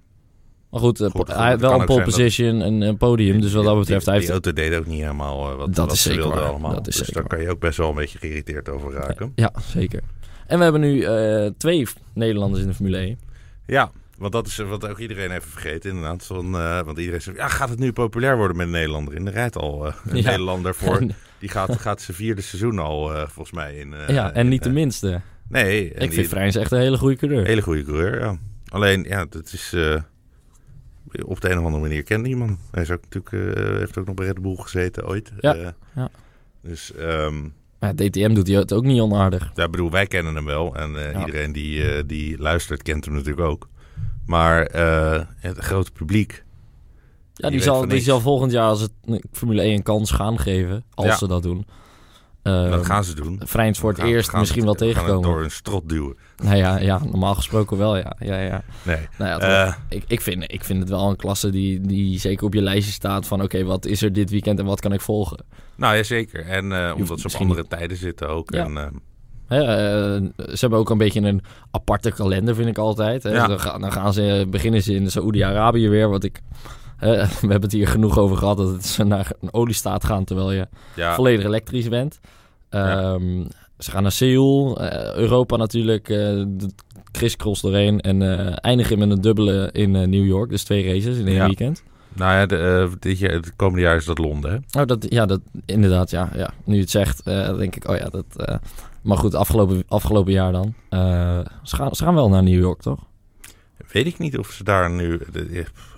Maar goed, goed, goed hij wel een pole position en een podium. Dus wat dat betreft... Die, hij heeft... auto deed ook niet helemaal uh, wat, dat wat is ze zeker wilden allemaal. Dat is dus daar kan je ook best wel een beetje geïrriteerd over raken. Ja, zeker. En we hebben nu uh, twee Nederlanders in de Formule 1. Ja, want dat is wat ook iedereen even vergeten inderdaad. Van, uh, want iedereen zegt, ja, gaat het nu populair worden met een Nederlander? In de rijdt al uh, een ja. Nederlander voor. Die gaat, gaat zijn vierde seizoen al, volgens mij. In, ja, en in, niet de minste. Nee. Ik vind Vrijns echt een hele goede coureur. Hele goede coureur, ja. Alleen, ja, dat is... op de een of andere manier kent niemand. Hij is ook natuurlijk, heeft ook nog bij Red Bull gezeten ooit. Ja, ja. Dus... Um, ja, DTM doet hij het ook niet onaardig. Ja, bedoel, wij kennen hem wel. En ja. iedereen die, die luistert kent hem natuurlijk ook. Maar het grote publiek. Ja, die, zal, die zal volgend jaar als het Formule 1 een kans gaan geven. Als ja. ze dat doen. Uh, dat gaan ze doen. Vrijns voor het eerst misschien wel tegenkomen. door een strot duwen. Nou ja, ja, normaal gesproken wel, ja. ja, ja. Nee. Nou ja, uh, ik, ik, vind, ik vind het wel een klasse die, die zeker op je lijstje staat van... oké, okay, wat is er dit weekend en wat kan ik volgen? Nou ja, zeker. En uh, omdat ze op andere tijden zitten ook. Ja. En, He, uh, ze hebben ook een beetje een aparte kalender, vind ik altijd. Ja. Dan, gaan, dan, gaan ze, beginnen ze in Saoedi-Arabië weer. Wat ik, uh, we hebben het hier genoeg over gehad dat het ze naar een oliestaat gaan terwijl je ja. volledig elektrisch bent. Um, ze gaan naar Seoul, uh, Europa natuurlijk, de crisscross doorheen en eindigen met een dubbele in New York. Dus twee races in één ja. weekend. Nou ja, de, dit jaar, het komende jaar is dat Londen, hè? Oh, dat, ja, dat, inderdaad, ja, ja. Nu je het zegt, denk ik, oh ja, dat... Maar goed, afgelopen, afgelopen jaar dan. Uh, ze, gaan, ze gaan wel naar New York, toch? Weet ik niet of ze daar nu...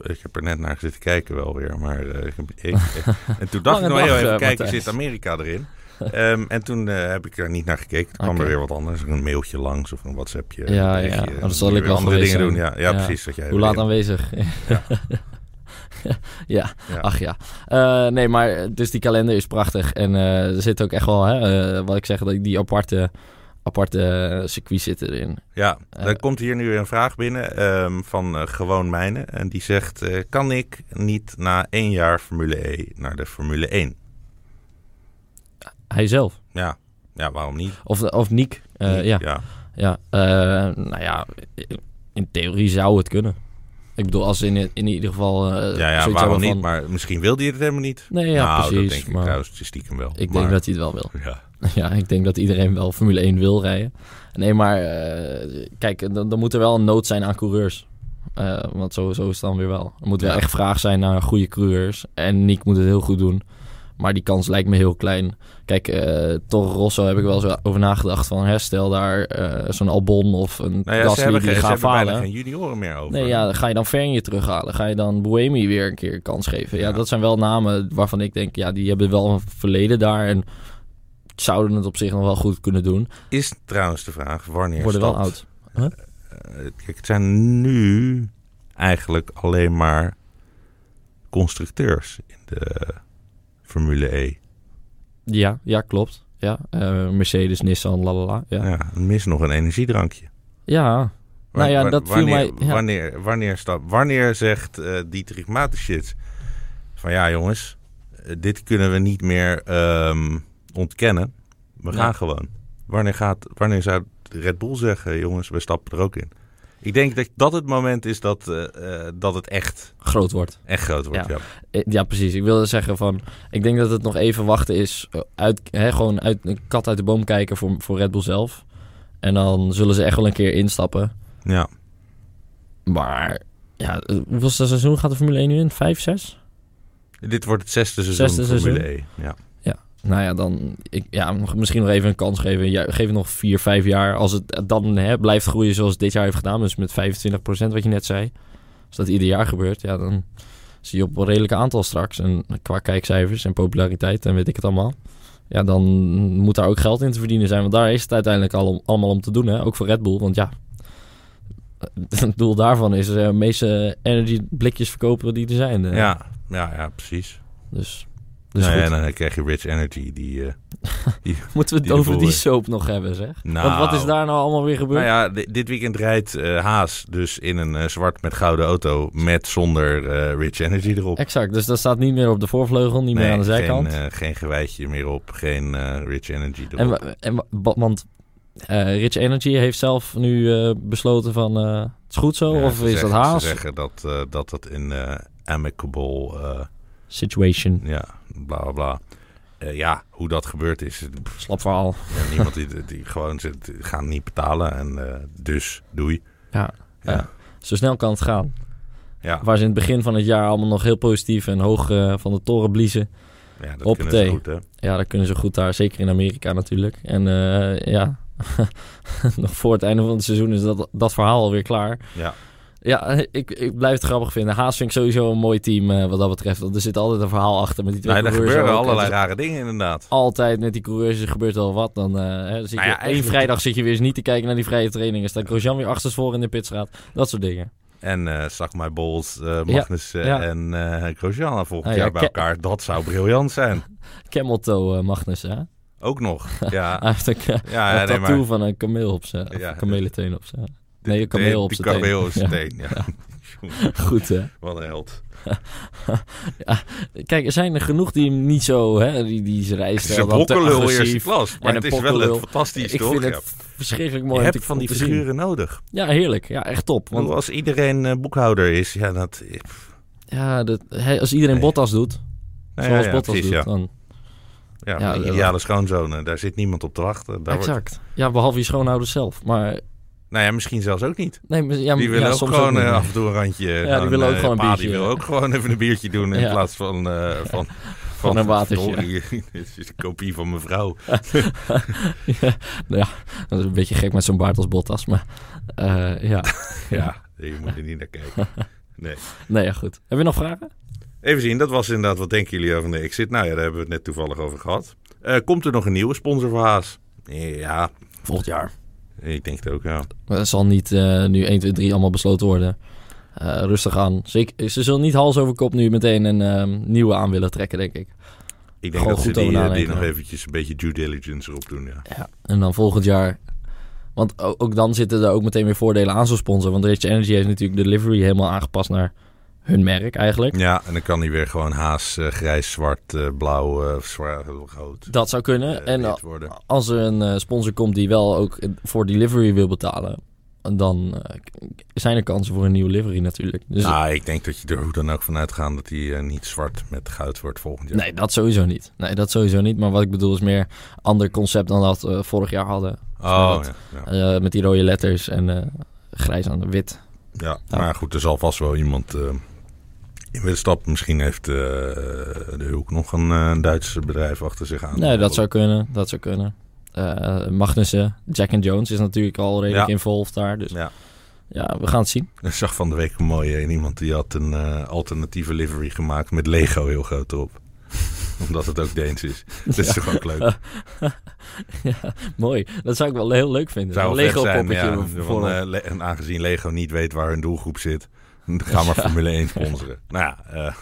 Ik heb er net naar zitten kijken wel weer. Maar ik, ik, en toen dacht ik nog heel even, kijken, zit Amerika erin? um, en toen uh, heb ik er niet naar gekeken. Toen kwam er weer wat anders. Een mailtje langs of een WhatsAppje. Ja, een ja. Oh, dat zal ik wel andere dingen doen. Ja, ja, ja, precies. Dat jij Hoe laat aanwezig? Ja. ja. ja, ach ja. Uh, nee, maar dus die kalender is prachtig. En uh, er zit ook echt wel, hè, wat ik zeg, dat die aparte, aparte circuits zitten erin. Ja, er komt hier nu een vraag binnen um, van Gewoon Mijnen. En die zegt, kan ik niet na één jaar Formule E naar de Formule 1? Hij zelf? Ja, ja waarom niet? Of, of Niek, Niek ja. ja. ja nou ja, in theorie zou het kunnen. Ik bedoel, als in, in ieder geval... Uh, ja, ja waarom niet? Van... Maar misschien wilde hij het helemaal niet. Nee, ja, nou, precies. dat denk ik trouwens stiekem wel. Ik maar... denk dat hij het wel wil. Ja. ja, ik denk dat iedereen wel Formule 1 wil rijden. Nee, maar uh, kijk, dan, dan moet er wel een nood zijn aan coureurs. Uh, want zo, zo is het dan weer wel. Er moet wel ja. echt vraag zijn naar goede coureurs. En Nick moet het heel goed doen. Maar die kans lijkt me heel klein. Kijk, uh, Toro Rosso heb ik wel zo over nagedacht van herstel daar uh, zo'n Albon of een nou ja, Gasly hebben, die gaat falen. geen junioren meer over. Nee, ja, ga je dan Vernier terughalen? Ga je dan Buemi weer een keer kans geven? Ja, dat zijn wel namen waarvan ik denk, ja, die hebben wel een verleden daar en zouden het op zich nog wel goed kunnen doen. Is trouwens de vraag, wanneer Worden wel oud. Huh? kijk, het zijn nu eigenlijk alleen maar constructeurs in de Formule E. Ja, ja klopt. Ja, uh, Mercedes, Nissan, lalala. Ja, ja mis nog een energiedrankje. Ja, nou ja, dat wanneer, viel mij... Ja. Wanneer, wanneer, stap, wanneer zegt uh, Dietrich Mateschitz van ja jongens, dit kunnen we niet meer um, ontkennen. We gaan gewoon. Wanneer, gaat, wanneer zou Red Bull zeggen, jongens, we stappen er ook in? Ik denk dat dat het moment is dat, uh, dat het echt groot wordt. Echt groot wordt, ja. Ja, eh, ja precies. Ik wilde zeggen van, ik denk dat het nog even wachten is. Uit, hè, gewoon uit een kat uit de boom kijken voor, voor Red Bull zelf. En dan zullen ze echt wel een keer instappen. Ja. Maar, ja, hoeveel seizoen gaat de Formule 1 nu in? Vijf, zes? Dit wordt het zesde seizoen zesde Formule seizoen? 1, ja. Nou ja, dan ik, ja, misschien nog even een kans geven. Ja, geef het nog vier, vijf jaar. Als het dan hè, blijft groeien zoals het dit jaar heeft gedaan, dus met 25% wat je net zei. Als dat ieder jaar gebeurt, ja, dan zie je op een redelijke aantal straks. En qua kijkcijfers en populariteit en weet ik het allemaal. Ja, dan moet daar ook geld in te verdienen zijn. Want daar is het uiteindelijk al om, allemaal om te doen. Hè? Ook voor Red Bull. Want ja, het doel daarvan is de meeste energy blikjes verkopen die er zijn. Ja, ja, ja, precies. Dus dus nou ja, dan krijg je Rich Energy. Die, uh, die Moeten we het over die soap nog hebben, zeg? Nou, Want wat is daar nou allemaal weer gebeurd? Nou ja, dit weekend rijdt uh, Haas dus in een uh, zwart met gouden auto met zonder Rich Energy erop. Exact, dus dat staat niet meer op de voorvleugel, niet meer aan de zijkant. Geen, geen gewijtje meer op, geen Rich Energy erop. En, en, want Rich Energy heeft zelf nu besloten van het is goed zo, of is dat Haas? Ze zeggen dat, dat het in amicable situation. Ja, bla bla bla. Uh, ja, hoe dat gebeurd is. Slap verhaal. Ja, niemand die, die gewoon zit, gaan niet betalen en uh, dus doei. Ja, ja. ja, zo snel kan het gaan. Ja. Waar ze in het begin van het jaar allemaal nog heel positief en hoog uh, van de toren bliezen. Ja, dat kunnen ze goed, hè? Ja, dat kunnen ze goed daar. Zeker in Amerika natuurlijk. En ja, nog voor het einde van het seizoen is dat, dat verhaal alweer klaar. Ja. Ja, ik, ik blijf het grappig vinden. Haas vind ik sowieso een mooi team uh, wat dat betreft. Want er zit altijd een verhaal achter met die twee nee, Er gebeuren allerlei rare dingen inderdaad. Altijd met die coureurs gebeurt wel wat. Dan, uh, hè, zit nou ja, één vrijdag zit je weer eens niet te kijken naar die vrije trainingen. Staat Grosjean weer achterstevoren in de pitstraat. Dat soort dingen. En uh, Zag uh, Magnussen ja, ja. en uh, Grosjean volgend ah, jaar bij elkaar. Dat zou briljant zijn. Camel Toe Magnussen, hè? Ook nog, ja. Hij heeft een, ja, een nee, tattoo maar... van een kameel op zijn, ja, kamelenteen op zijn. Nee, een kameel op zijn op zijn teen, ja. Goed, hè? Wat een held. ja, kijk, er zijn er genoeg die hem niet zo, hè, die, die zijn rijstijl Het is een eerste klas, maar het is wel een fantastisch, Ik toch? vind het verschrikkelijk mooi. Je hebt van die figuren nodig. Ja, heerlijk. Ja, echt top. Want als iedereen uh, boekhouder is, ja, dat... Ja, dat, als iedereen nee. Bottas doet, nee, zoals ja, ja, Bottas precies, doet, dan... Ja, ja de ideale schoonzonen, daar zit niemand op te wachten. Daar exact. Wordt... Ja, behalve je schoonouders zelf. Maar nou ja, misschien zelfs ook niet. Nee, ja, die willen ook gewoon uh, af en toe een randje. Ja, die willen ook gewoon een biertje. Die wil ook gewoon even een biertje doen in plaats van, uh, van, van, een watertje. Dit is een kopie van mijn vrouw. ja, nou ja, dat is een beetje gek met zo'n baard als Bottas, maar uh, ja. ja, je moet er niet naar kijken. Nee. Nee, ja, goed. Heb je nog vragen? Even zien, dat was inderdaad, wat denken jullie over de Exit? Nou ja, daar hebben we het net toevallig over gehad. komt er nog een nieuwe sponsor voor Haas? Ja. Volgend jaar. Ik denk het ook, ja. Het zal niet uh, nu 1, 2, 3 allemaal besloten worden. Uh, rustig aan. Zeker, ze zullen niet hals over kop nu meteen een um, nieuwe aan willen trekken, denk ik. Ik denk Gewoon dat ze die, eh, die nog eventjes een beetje due diligence erop doen, ja. ja. En dan volgend jaar... Want ook, ook dan zitten er ook meteen weer voordelen aan zo'n sponsor. Want Rich Energy heeft natuurlijk de delivery helemaal aangepast naar hun merk eigenlijk. Ja, en dan kan hij weer gewoon haas, uh, grijs, zwart, uh, blauw, uh, zwaar, rood. Dat zou kunnen. en als er een sponsor komt die wel ook voor delivery wil betalen, dan zijn er kansen voor een nieuwe livery natuurlijk. Dus nou, ik denk dat je er hoe dan ook vanuit gaat dat hij niet zwart met goud wordt volgend jaar. Nee, dat sowieso niet. Nee, dat sowieso niet. Maar wat ik bedoel is meer ander concept dan dat we vorig jaar hadden. Oh, ja, ja. met die rode letters en grijs aan de wit. Ja, maar goed, er zal vast wel iemand in Verstappen misschien heeft uh, de ook nog een uh, Duitse bedrijf achter zich aan. Nee, dat zou kunnen. Dat zou kunnen. Uh, Magnussen, Jack and Jones is natuurlijk al redelijk ja. involved daar. Dus ja. ja, we gaan het zien. Ik zag van de week een mooie iemand die had een uh, alternatieve livery gemaakt met Lego heel groot erop. Omdat het ook Deens is. Dat is toch ook leuk. ja, mooi. Dat zou ik wel heel leuk vinden. Zou een Lego zijn, ja, voor... en aangezien Lego niet weet waar hun doelgroep zit, ga maar Formule 1 sponsoren. nou ja,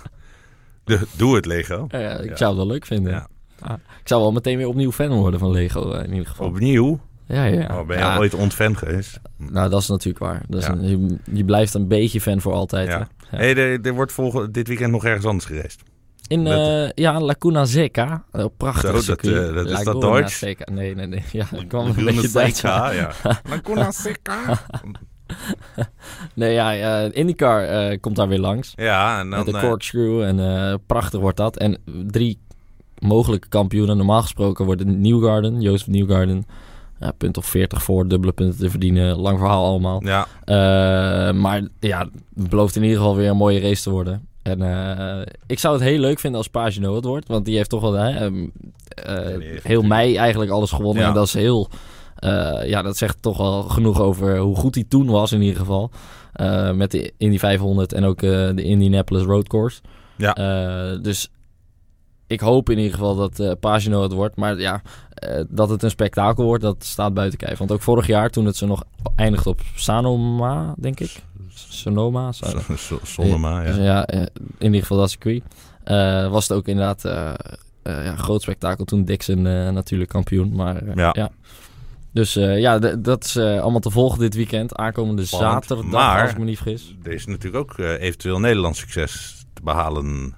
de, doe het Lego. Ja, ik zou het wel leuk vinden. Ja. Ah, ik zou wel meteen weer opnieuw fan worden van Lego in ieder geval. Opnieuw? Ja, ja. Oh, ben je ooit ontfan geweest? Nou, dat is natuurlijk waar. Dat is een, je, blijft een beetje fan voor altijd. Ja. Hey, er, er, wordt volgende, dit weekend nog ergens anders geweest. In uh, ja, Lacuna Seca. Uh, prachtig Zo, dat, uh, dat is dat Duits? Seca. Nee, nee, nee. Ja, ik kwam een beetje Duits ja. Lacuna Seca. nee, ja, uh, IndyCar uh, komt daar weer langs. Ja, en dan... Met de corkscrew en uh, prachtig wordt dat. En drie mogelijke kampioenen. Normaal gesproken worden Newgarden, Jozef Newgarden... Ja, punt of 40 voor, dubbele punten te verdienen. Lang verhaal allemaal. Ja. maar ja, het belooft in ieder geval weer een mooie race te worden. En ik zou het heel leuk vinden als Pagino het wordt. Want die heeft toch wel uh, heel mei eigenlijk alles gewonnen. Ja. En dat is heel ja, dat zegt toch wel genoeg over hoe goed hij toen was in ieder geval. Uh, met de Indy 500 en ook uh, de Indianapolis Road Course. Ja. dus ik hoop in ieder geval dat Pagino het wordt. Maar ja, dat het een spektakel wordt, dat staat buiten kijf. Want ook vorig jaar, toen het ze nog eindigt op Sanoma, denk ik. Sonoma. Sonoma, ja. ja. in ieder geval dat circuit. was het ook inderdaad ja, groot spektakel toen Dixon natuurlijk kampioen. Maar ja. ja. Dus uh, ja, dat is uh, allemaal te volgen dit weekend. Aankomende zaterdag, maar, als ik me niet vergis. Er is natuurlijk ook uh, eventueel Nederlands succes te behalen.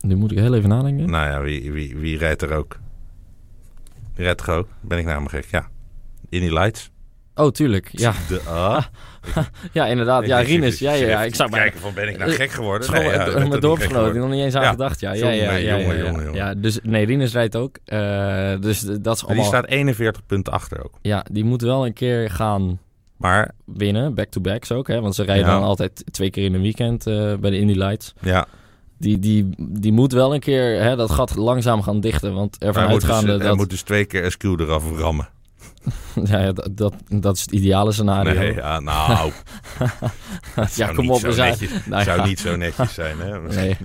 Nu moet ik heel even nadenken. Nou ja, wie, wie, wie rijdt er ook? Wie rijdt er ook? Ben ik namelijk gek, ja. Indy Lights. Oh, tuurlijk. Ja, de, uh, ja inderdaad. Ja, Rinus. Ja, ja, ja. Ik zou kijken van ben ik nou gek geworden? Nee, ja, met dorpsgenoten. nog niet eens aan gedacht. Ja, ja, ja, ja, ja, dus nee, Rinus rijdt ook. Uh, dus dat is allemaal... Die staat 41 punten achter ook. Ja, die moet wel een keer gaan maar winnen. Back-to-backs ook, hè? Want ze rijden dan altijd twee keer in een weekend uh, bij de Indy Lights. Ja. Die, die, die moet wel een keer hè, dat gat langzaam gaan dichten. Want ervan uitgaande dus, dat... Hij moet dus twee keer SQ eraf rammen. ja, dat, dat, dat, is het ideale scenario. Nee, ja, nou. ja, kom op. Zou, netjes, nou, zou niet zo netjes zijn, hè? nee.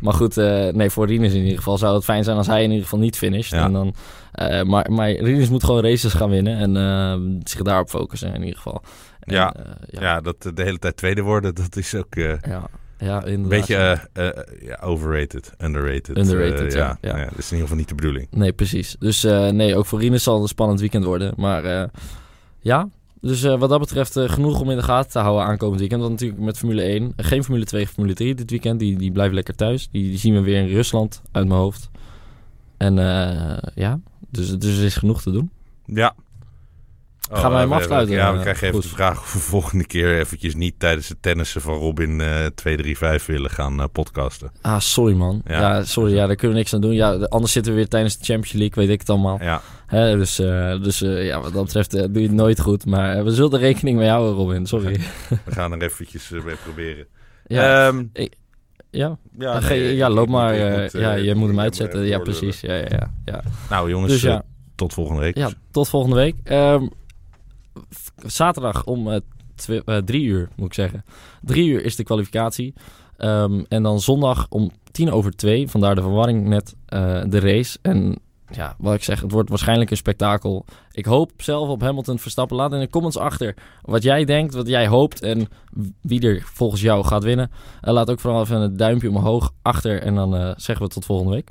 Maar goed, uh, nee, voor Rinus in ieder geval zou het fijn zijn als hij in ieder geval niet finisht. Ja. En dan, uh, maar, maar Rinus moet gewoon races gaan winnen en uh, zich daarop focussen in ieder geval. En, ja. ja. ja, dat de hele tijd tweede worden, dat is ook... ja. Ja, Een beetje uh, ja, overrated, underrated. Underrated, uh, ja. ja. ja. Dat is in ieder geval niet de bedoeling. Nee, precies. Dus nee, ook voor Rinus zal het een spannend weekend worden. Maar ja, dus wat dat betreft genoeg om in de gaten te houden aankomend weekend. Want natuurlijk met Formule 1, geen Formule 2, Formule 3 dit weekend. Die, die blijven lekker thuis. Die, die zien we weer in Rusland uit mijn hoofd. En ja, dus, dus er is genoeg te doen. Ja, Oh, Gaan wij hem afsluiten? Ja, we krijgen even de vraag of we volgende keer eventjes niet tijdens het tennissen van Robin uh, eh, 235 willen gaan uh, podcasten. Ah, sorry man. Ja. sorry. Ja, daar kunnen we niks aan doen. Ja, anders zitten we weer tijdens de Champions League, weet ik het allemaal. Ja. Hè, dus uh, dus ja, wat dat betreft doe je het nooit goed. Maar we zullen er rekening mee houden, Robin. Sorry. We gaan er eventjes mee proberen. Ja, um, ik, ja. Ja, nee, ja, loop maar. Moet, ja, je moet hem uitzetten. Ja, precies. Ja, ja, ja. Nou jongens, dus, ja. tot volgende week. Ja, tot volgende week. Um, zaterdag om uh, drie uur, moet ik zeggen. Drie uur is de kwalificatie. Um, en dan zondag om tien over twee, vandaar de verwarring net, uh, de race. En ja, wat ik zeg, het wordt waarschijnlijk een spektakel. Ik hoop zelf op Hamilton Verstappen. Laat in de comments achter wat jij denkt, wat jij hoopt en wie er volgens jou gaat winnen. Laat ook vooral even een duimpje omhoog achter en dan zeggen we tot volgende week.